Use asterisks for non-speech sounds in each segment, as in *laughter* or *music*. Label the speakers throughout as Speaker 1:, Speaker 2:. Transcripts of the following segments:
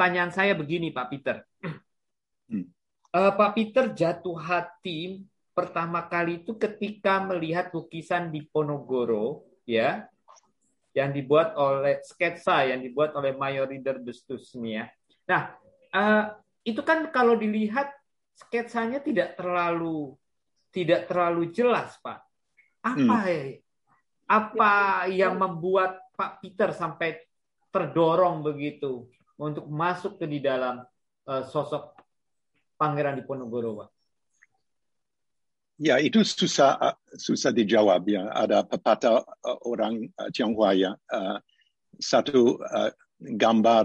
Speaker 1: pertanyaan saya begini Pak Peter. Hmm. Uh, Pak Peter jatuh hati pertama kali itu ketika melihat lukisan di Ponorogo ya yang dibuat oleh sketsa yang dibuat oleh Mayor Reader Bustus ini ya. Nah, uh, itu kan kalau dilihat sketsanya tidak terlalu tidak terlalu jelas, Pak. Apa hmm. ya? Apa yang membuat Pak Peter sampai terdorong begitu untuk masuk ke di dalam uh, sosok Pangeran Diponegoro, Pak?
Speaker 2: Ya, itu susah susah dijawab ya. Ada pepatah uh, orang Tionghoa ya. Satu gambar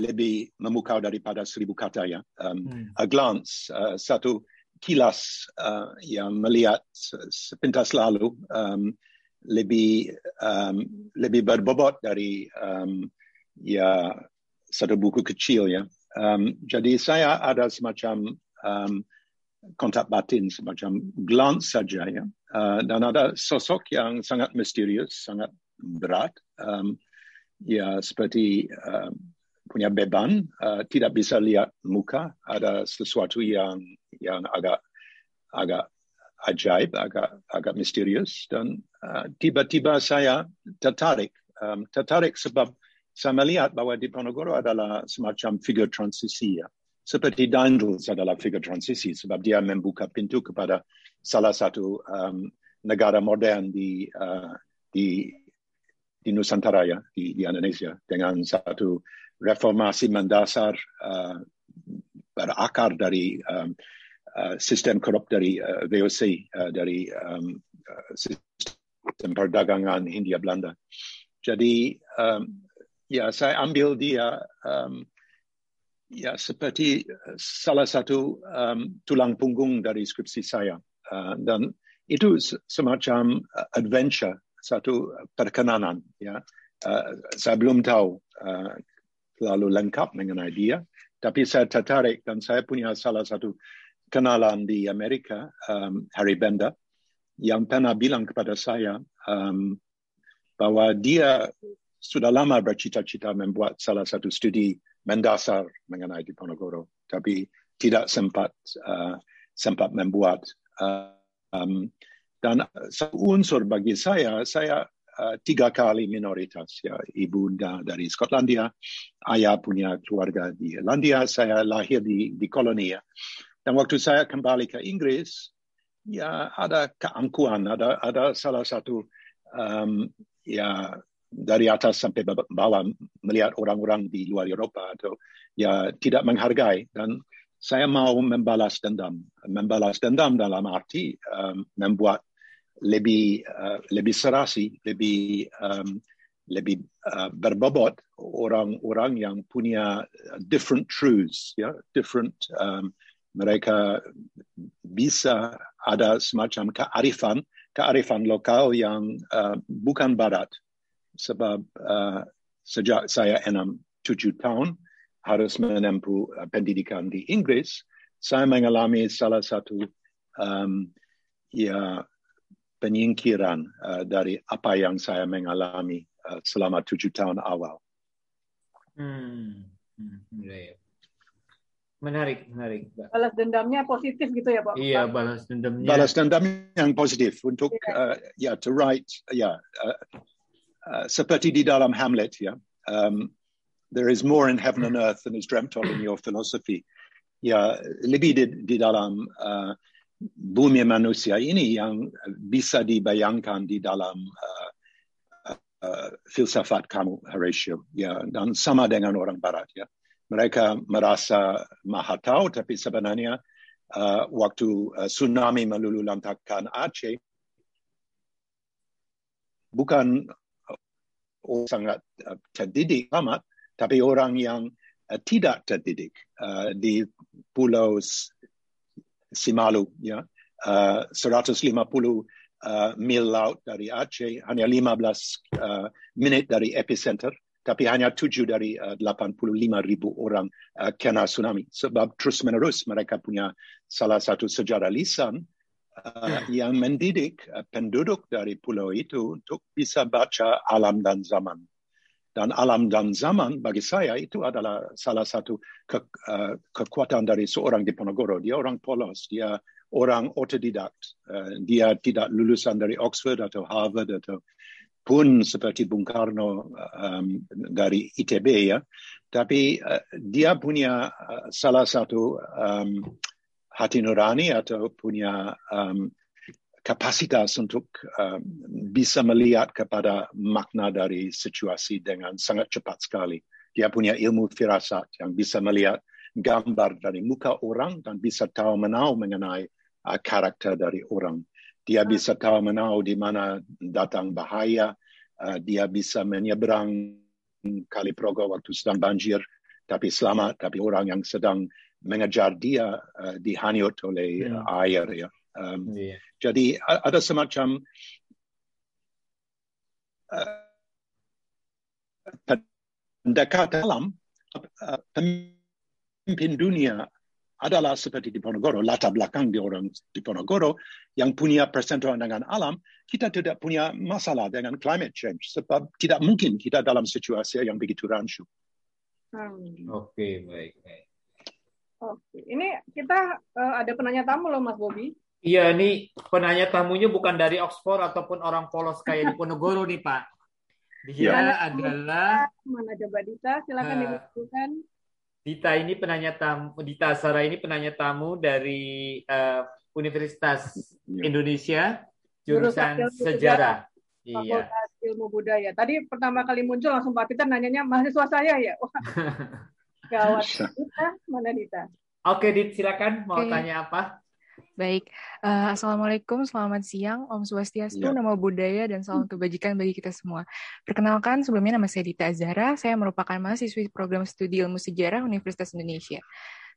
Speaker 2: lebih memukau daripada seribu kata ya. Um, hmm. A glance, uh, satu kilas uh, yang melihat sepintas lalu um, lebih um, lebih berbobot dari um, ya satu buku kecil ya. Um, jadi saya ada semacam um, kontak batin semacam glance saja ya. Uh, dan ada sosok yang sangat misterius sangat berat. Um, ya seperti uh, punya beban uh, tidak bisa lihat muka. Ada sesuatu yang yang agak agak ajaib agak agak misterius. Dan uh, tiba-tiba saya tertarik. Um, tertarik sebab saya melihat bahwa di adalah semacam figur transisi ya seperti Daniels adalah figur transisi sebab dia membuka pintu kepada salah satu um, negara modern di uh, di di Nusantara ya di, di Indonesia. Dengan satu reformasi mendasar uh, berakar dari um, uh, sistem korup dari uh, VOC uh, dari um, uh, sistem perdagangan Hindia Belanda. Jadi um, ya saya ambil dia um, ya seperti salah satu um, tulang punggung dari skripsi saya. Uh, dan itu semacam uh, adventure satu perkenanan ya. Uh, saya belum tahu uh, terlalu lengkap mengenai dia tapi saya tertarik dan saya punya salah satu kenalan di Amerika um, Harry Bender yang pernah bilang kepada saya um, bahwa dia sudah lama bercita-cita membuat salah satu studi mendasar mengenai Diponegoro, tapi tidak sempat uh, sempat membuat. Uh, um, dan unsur bagi saya, saya uh, tiga kali minoritas. Ya, ibu dari Skotlandia, ayah punya keluarga di Irlandia, saya lahir di, di koloni. Ya. Dan waktu saya kembali ke Inggris, ya ada keangkuhan, ada ada salah satu um, ya dari atas sampai bawah melihat orang-orang di luar Eropa atau ya tidak menghargai. Dan saya mau membalas dendam. Membalas dendam dalam arti um, membuat lebih uh, lebih serasi lebih um, lebih uh, berbobot orang-orang yang punya different truths ya different um, mereka bisa ada semacam kearifan kearifan lokal yang uh, bukan barat sebab uh, sejak saya enam tujuh tahun harus menempuh uh, pendidikan di Inggris, saya mengalami salah satu um, ya penyingkiran uh, dari apa yang saya mengalami uh, selama tujuh tahun awal.
Speaker 1: Hmm. Hmm. Ya, ya. Menarik, menarik.
Speaker 3: Balas dendamnya positif gitu ya, Pak?
Speaker 1: Iya, balas dendamnya.
Speaker 2: Balas dendam yang positif untuk ya, uh, ya to write, ya uh, uh, seperti di dalam Hamlet ya. Um, there is more in heaven and earth than is dreamt of in your philosophy. Ya lebih di, di dalam uh, bumi manusia ini yang bisa dibayangkan di dalam uh, uh, filsafat kamu Horatio. Ya dan sama dengan orang barat ya. Mereka merasa maha tahu tapi sebenarnya uh, waktu uh, tsunami melulu lantakan Aceh bukan sangat uh, terdidik amat, tapi orang yang uh, tidak terdidik uh, di Pulau Simalu, ya, uh, 150 uh, mil laut dari Aceh, hanya 15 uh, menit dari epicenter, tapi hanya 7 dari uh, 85 ribu orang uh, kena tsunami. Sebab terus menerus mereka punya salah satu sejarah lisan uh, yang mendidik uh, penduduk dari pulau itu untuk bisa baca alam dan zaman. Dan alam dan zaman bagi saya itu adalah salah satu ke, uh, kekuatan dari seorang Diponegoro. Dia orang polos, dia orang otodidak. Uh, dia tidak lulusan dari Oxford atau Harvard atau pun seperti Bung Karno um, dari ITB ya. Tapi uh, dia punya uh, salah satu um, hati nurani atau punya um, kapasitas untuk um, bisa melihat kepada makna dari situasi dengan sangat cepat sekali. Dia punya ilmu firasat yang bisa melihat gambar dari muka orang dan bisa tahu menau mengenai uh, karakter dari orang. Dia bisa tahu menau di mana datang bahaya. Uh, dia bisa menyeberang kali progo waktu sedang banjir, tapi selamat. Tapi orang yang sedang mengejar dia uh, dihanyut oleh uh, air. Ya. Um, yeah. Jadi ada semacam uh, pendekatan dalam uh, pemimpin dunia adalah seperti di Ponorogo, latar belakang di orang di Ponorogo yang punya persentuhan dengan alam, kita tidak punya masalah dengan climate change sebab tidak mungkin kita dalam situasi yang begitu rancu.
Speaker 1: Hmm. Oke, okay, baik, baik.
Speaker 3: Oke, ini kita uh, ada penanya tamu loh Mas Bobi.
Speaker 1: Iya, ini penanya tamunya bukan dari Oxford ataupun orang polos kayak di Ponorogo nih, Pak. Dia ya. adalah
Speaker 3: mana coba Dita, silakan uh, dibutuhkan.
Speaker 1: Dita ini penanya tamu, Dita Sarah ini penanya tamu dari uh, Universitas ya. Indonesia jurusan sejarah.
Speaker 3: Iya. Ilmu Budaya. Tadi pertama kali muncul langsung Pak Peter nanyanya mahasiswa saya ya. Wah. *laughs* Gawat. Dita, mana Dita?
Speaker 1: Oke, Dit, silakan mau okay. tanya apa?
Speaker 4: Baik, uh, Assalamualaikum, selamat siang, Om Swastiastu, ya. nama budaya dan salam kebajikan bagi kita semua. Perkenalkan, sebelumnya nama saya Dita Azhara, saya merupakan mahasiswi program studi ilmu sejarah Universitas Indonesia.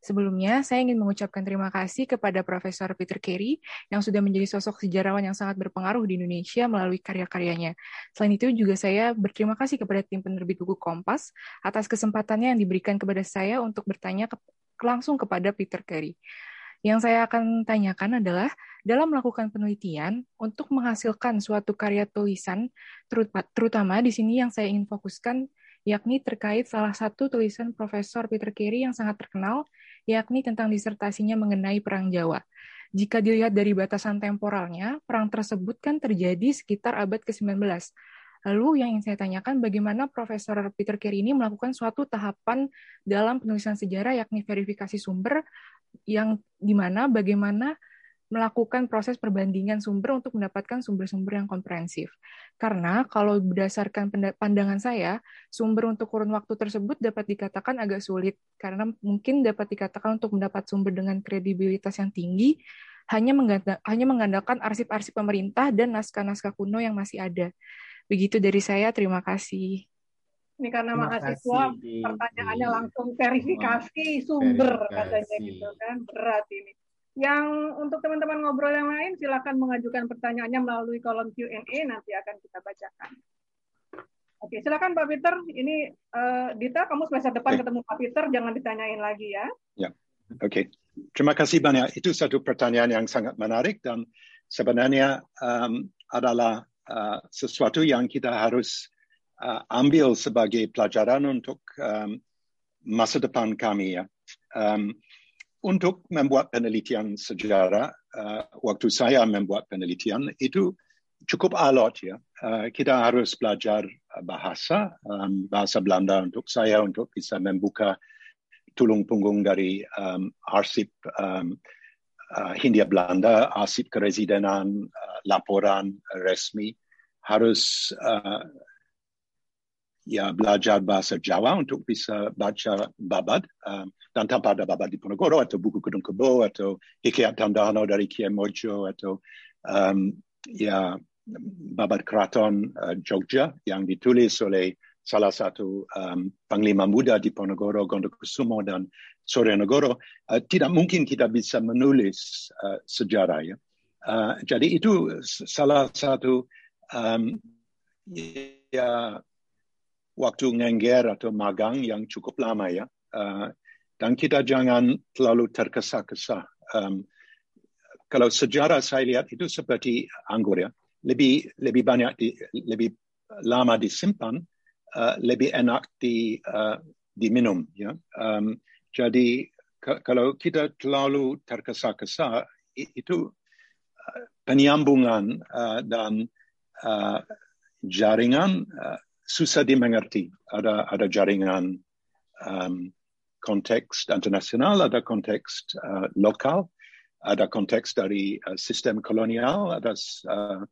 Speaker 4: Sebelumnya, saya ingin mengucapkan terima kasih kepada Profesor Peter Carey yang sudah menjadi sosok sejarawan yang sangat berpengaruh di Indonesia melalui karya-karyanya. Selain itu, juga saya berterima kasih kepada tim penerbit buku Kompas atas kesempatannya yang diberikan kepada saya untuk bertanya ke langsung kepada Peter Carey. Yang saya akan tanyakan adalah dalam melakukan penelitian untuk menghasilkan suatu karya tulisan, terutama di sini yang saya ingin fokuskan yakni terkait salah satu tulisan Profesor Peter Carey yang sangat terkenal, yakni tentang disertasinya mengenai Perang Jawa. Jika dilihat dari batasan temporalnya, perang tersebut kan terjadi sekitar abad ke-19. Lalu yang ingin saya tanyakan bagaimana Profesor Peter Carey ini melakukan suatu tahapan dalam penulisan sejarah yakni verifikasi sumber yang di mana bagaimana melakukan proses perbandingan sumber untuk mendapatkan sumber-sumber yang komprehensif. Karena kalau berdasarkan pandangan saya, sumber untuk kurun waktu tersebut dapat dikatakan agak sulit karena mungkin dapat dikatakan untuk mendapat sumber dengan kredibilitas yang tinggi hanya hanya mengandalkan arsip-arsip pemerintah dan naskah-naskah kuno yang masih ada. Begitu dari saya, terima kasih.
Speaker 3: Ini karena Terima mahasiswa kasih, pertanyaannya langsung verifikasi sumber verifikasi. katanya gitu kan berat ini. Yang untuk teman-teman ngobrol yang lain silakan mengajukan pertanyaannya melalui kolom Q&A nanti akan kita bacakan. Oke, silakan Pak Peter. Ini uh, Dita, kamu semester depan ketemu Pak Peter, jangan ditanyain lagi ya.
Speaker 2: Ya, oke. Okay. Terima kasih banyak. Itu satu pertanyaan yang sangat menarik dan sebenarnya um, adalah uh, sesuatu yang kita harus uh, ambil sebagai pelajaran untuk um, masa depan kami ya. Um, untuk membuat penelitian sejarah, uh, waktu saya membuat penelitian itu cukup alot ya. Uh, kita harus belajar bahasa, um, bahasa Belanda untuk saya untuk bisa membuka tulung punggung dari um, arsip um, uh, Hindia Belanda, arsip keresidenan, uh, laporan resmi harus uh, ya belajar bahasa Jawa untuk bisa baca babad. Um, dan tanpa ada babad di Ponorogo atau buku Gedung Kebo atau Hikayat Tandano dari Kiai Mojo atau um, ya babad keraton uh, Jogja yang ditulis oleh salah satu um, panglima muda di Ponorogo Gondokusumo dan Sorionegoro uh, tidak mungkin kita bisa menulis uh, sejarah ya uh, jadi itu salah satu um, ya waktu ngengger atau magang yang cukup lama ya. Uh, dan kita jangan terlalu terkesa-kesa. Um, kalau sejarah saya lihat itu seperti anggur ya, lebih lebih banyak di, lebih lama disimpan uh, lebih enak di uh, diminum ya um, jadi kalau kita terlalu terkesa-kesa itu penyambungan uh, dan uh, jaringan uh, susah dimengerti. Ada ada jaringan um, konteks internasional ada konteks uh, lokal ada konteks dari uh, sistem kolonial ada uh,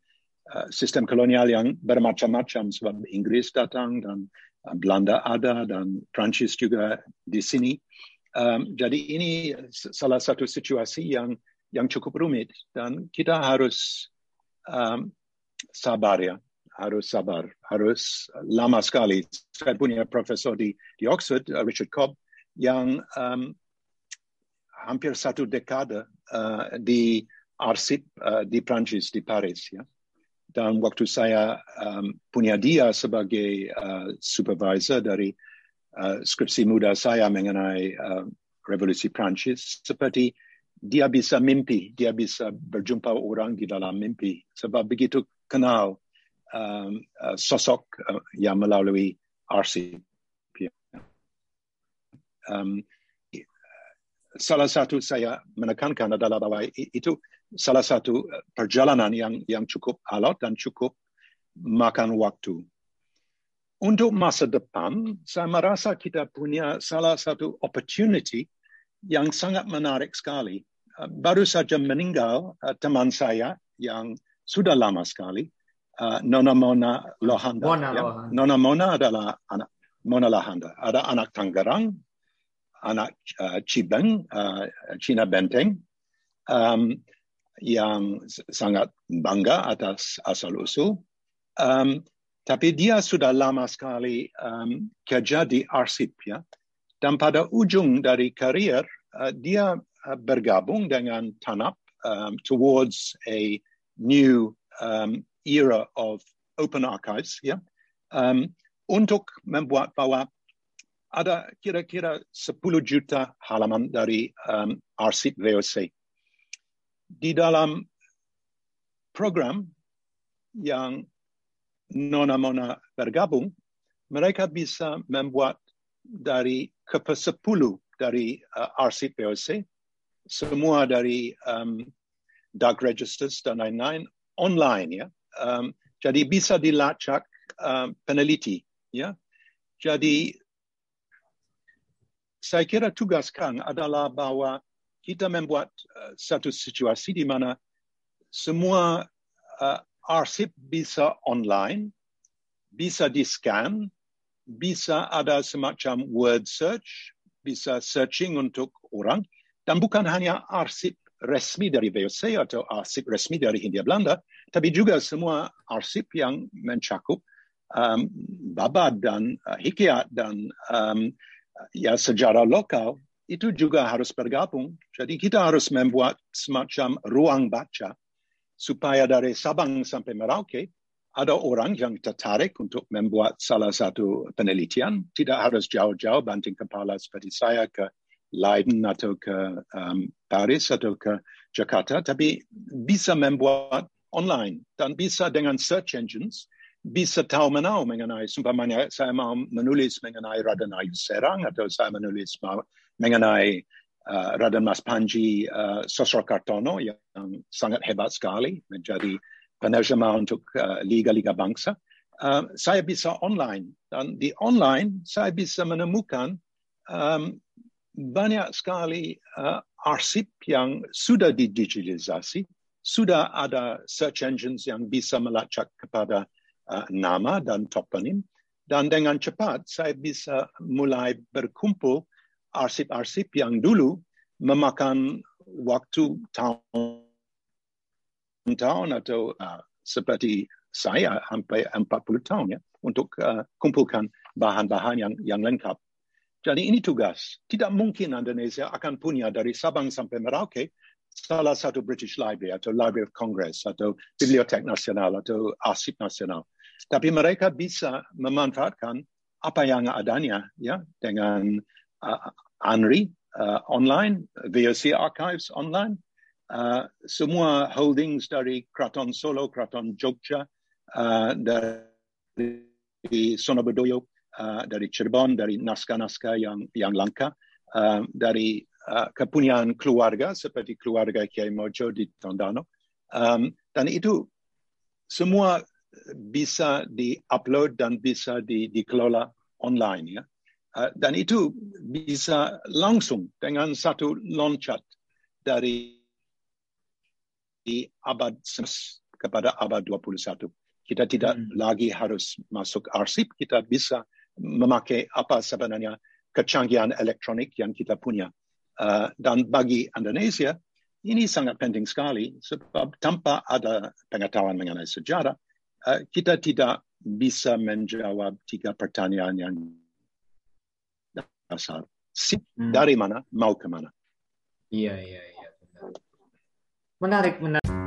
Speaker 2: uh, sistem kolonial yang bermacam-macam sebab Inggris datang dan uh, Belanda ada dan Prancis juga di sini. Um, jadi ini salah satu situasi yang yang cukup rumit dan kita harus um, sabar ya harus sabar. Harus lama sekali. Saya punya profesor di di Oxford uh, Richard Cobb yang um, hampir satu dekade uh, di arsip uh, di Prancis di Paris ya. Dan waktu saya um, punya dia sebagai uh, supervisor dari uh, skripsi muda saya mengenai uh, revolusi Prancis seperti dia bisa mimpi dia bisa berjumpa orang di dalam mimpi. Sebab begitu kenal um, uh, sosok uh, yang melalui arsip um, salah satu saya menekankan adalah bahwa itu salah satu perjalanan yang yang cukup alot dan cukup makan waktu. Untuk masa depan, saya merasa kita punya salah satu opportunity yang sangat menarik sekali. Baru saja meninggal teman saya yang sudah lama sekali, Nona Mona Lohanda.
Speaker 1: Mona,
Speaker 2: ya. Lohanda. Nona Mona adalah anak Mona Lohanda. Ada anak Tangerang, anak uh, Cibeng, uh, Cina Benteng, um, yang sangat bangga atas asal usul. Um, tapi dia sudah lama sekali um, kerja di arsip ya. Dan pada ujung dari karier, uh, dia uh, bergabung dengan TANAP um, towards a new um, era of open archives ya. Um, untuk membuat bahwa ada kira-kira 10 juta halaman dari um, arsip VOC. Di dalam program yang Nona Mona bergabung, mereka bisa membuat dari ke sepuluh dari uh, arsip VOC, semua dari um, dark registers dan lain-lain online ya. Um, jadi bisa dilacak um, peneliti ya. Jadi saya kira tugas Kang adalah bahwa kita membuat uh, satu situasi di mana semua uh, arsip bisa online, bisa di-scan, bisa ada semacam word search, bisa searching untuk orang, dan bukan hanya arsip resmi dari VOC atau arsip resmi dari Hindia Belanda, tapi juga semua arsip yang mencakup um, babad dan uh, hikayat dan um, ya sejarah lokal itu juga harus bergabung. Jadi kita harus membuat semacam ruang baca supaya dari Sabang sampai Merauke ada orang yang tertarik untuk membuat salah satu penelitian. Tidak harus jauh-jauh banting kepala seperti saya ke Leiden atau um, Paris atau ke Jakarta, tapi bisa membuat online. Dan bisa dengan search engines. Bisa tahu menau mengenai sumpamanya saya mau menulis mengenai Raden Ayu Serang atau saya menulis mengenai uh, Raden Mas Panji uh, Sosro Kartono yang sangat hebat sekali menjadi penerjemah untuk uh, liga-liga bangsa. Uh, saya bisa online. Dan di online saya bisa menemukan um, banyak sekali uh, arsip yang sudah didigitalisasi, sudah ada search engines yang bisa melacak kepada uh, nama dan toponim. Dan dengan cepat saya bisa mulai berkumpul arsip-arsip yang dulu memakan waktu tahun-tahun atau uh, seperti saya sampai 40 tahun ya untuk uh, kumpulkan bahan-bahan yang yang lengkap. Jadi ini tugas. Tidak mungkin Indonesia akan punya dari Sabang sampai Merauke salah satu British Library atau Library of Congress atau Bibliotek Nasional atau Arsip Nasional. Tapi mereka bisa memanfaatkan apa yang adanya ya dengan uh, ANRI uh, online, VOC Archives online, uh, semua holdings dari Kraton Solo, Kraton Jogja, uh, dari Sonobedoyo, uh, dari Cirebon, dari naskah-naskah yang yang langka, uh, dari uh, kepunyaan keluarga seperti keluarga Kiai Mojo di Tondano, um, dan itu semua bisa di-upload dan bisa di, dikelola online ya. Uh, dan itu bisa langsung dengan satu loncat dari di abad kepada abad 21. Kita tidak hmm. lagi harus masuk arsip, kita bisa memakai apa sebenarnya kecanggihan elektronik yang kita punya. Uh, dan bagi Indonesia, ini sangat penting sekali sebab tanpa ada pengetahuan mengenai sejarah, uh, kita tidak bisa menjawab tiga pertanyaan yang dasar. Hmm. Dari mana, mau ke mana.
Speaker 1: Iya, iya, iya. Menarik, menarik.